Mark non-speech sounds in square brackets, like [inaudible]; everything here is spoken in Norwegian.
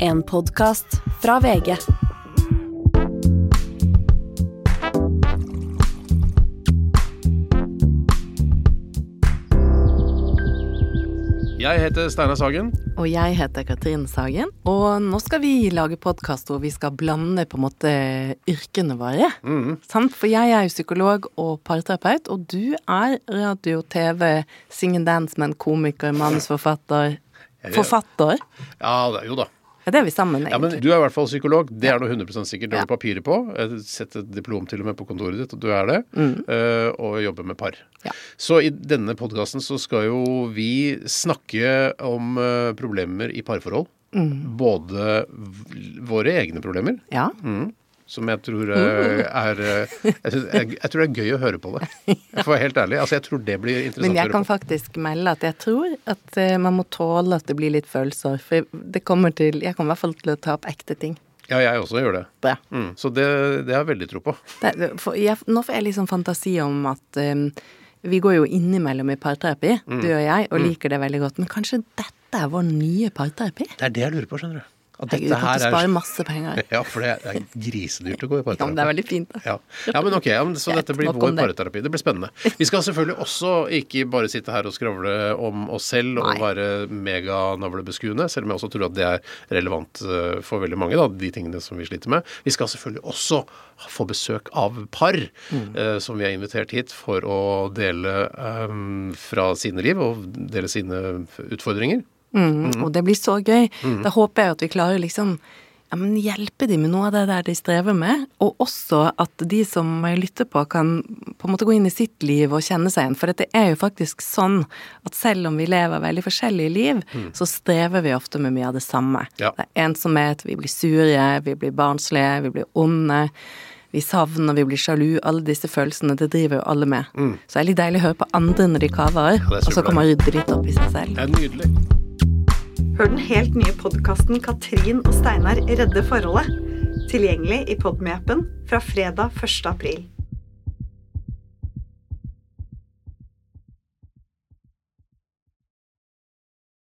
En podkast fra VG. Jeg heter Steinar Sagen. Og jeg heter Katrin Sagen. Og nå skal vi lage podkast hvor vi skal blande på en måte yrkene våre. Sant? For jeg er jo psykolog og parterapeut, og du er radio, TV, sing and dance-man, komiker, manusforfatter. Forfatter. Ja, jo da. Ja, det er vi sammen, Ja, men. Du er i hvert fall psykolog. Det er noe 100 sikkert. Det har du papirer på. Sett et diplom til og med på kontoret ditt, og du er det. eh, og jobber med par. Mm. Ja. Så i denne podkasten så skal jo vi snakke om eh, problemer i parforhold. Mm. Både våre egne problemer, Ja. mm, som jeg tror eh, er eh, jeg, synes, jeg, jeg tror det er gøy å høre på det. [laughs] For å være helt ærlig. Altså, jeg tror det blir interessant å høre på. Men jeg kan faktisk melde at jeg tror at eh, man må tåle at det blir litt følelser. For det kommer til Jeg kommer i hvert fall til å ta opp ekte ting. Ja, jeg også gjør det. Bra. Mm, så det, det har jeg veldig tro på. Det, jeg, nå får jeg liksom fantasi om at um, vi går jo innimellom i parterapi, Mm. du og jeg, og liker det veldig godt. Men kanskje dette er vår nye parterapi? Det er det jeg lurer på, skjønner du. At Herregud, du kan til å spare masse penger. [laughs] Ja, for det er grisedyrt å gå i parterapi. Ja, men det er veldig fint. da. Ja. ja, men ok, så dette blir vår parterapi. Det blir spennende. Vi skal selvfølgelig også ikke bare sitte her og skravle om oss selv og Nei. være meganavlebeskuende, selv om jeg også tror at det er relevant eh, for veldig mange, da, de tingene som vi sliter med. Vi skal selvfølgelig også få besøk av par Mm. eh, som vi har invitert hit for å dele eh, fra sine liv og dele sine utfordringer. Mm, Og det blir så gøy. Da håper jeg at vi klarer liksom ja, men hjelpe de med noe av det der de strever med, og også at de som lytter på, kan på en måte gå inn i sitt liv og kjenne seg igjen. For det er jo faktisk sånn at selv om vi lever veldig forskjellige liv, så strever vi ofte med mye av det samme. Ja. Det er ensomhet, vi blir sure, vi blir barnslige, vi blir onde. Vi savner, vi blir sjalu. Alle disse følelsene, det driver jo alle med. Så det er litt deilig å høre på andre når de kaver, er og så kan man rydde litt opp i seg selv. Det er nydelig. Hør den helt nye podkasten Katrin og Steinar redder forholdet. Tilgjengelig i Podme-appen fra fredag 1. april.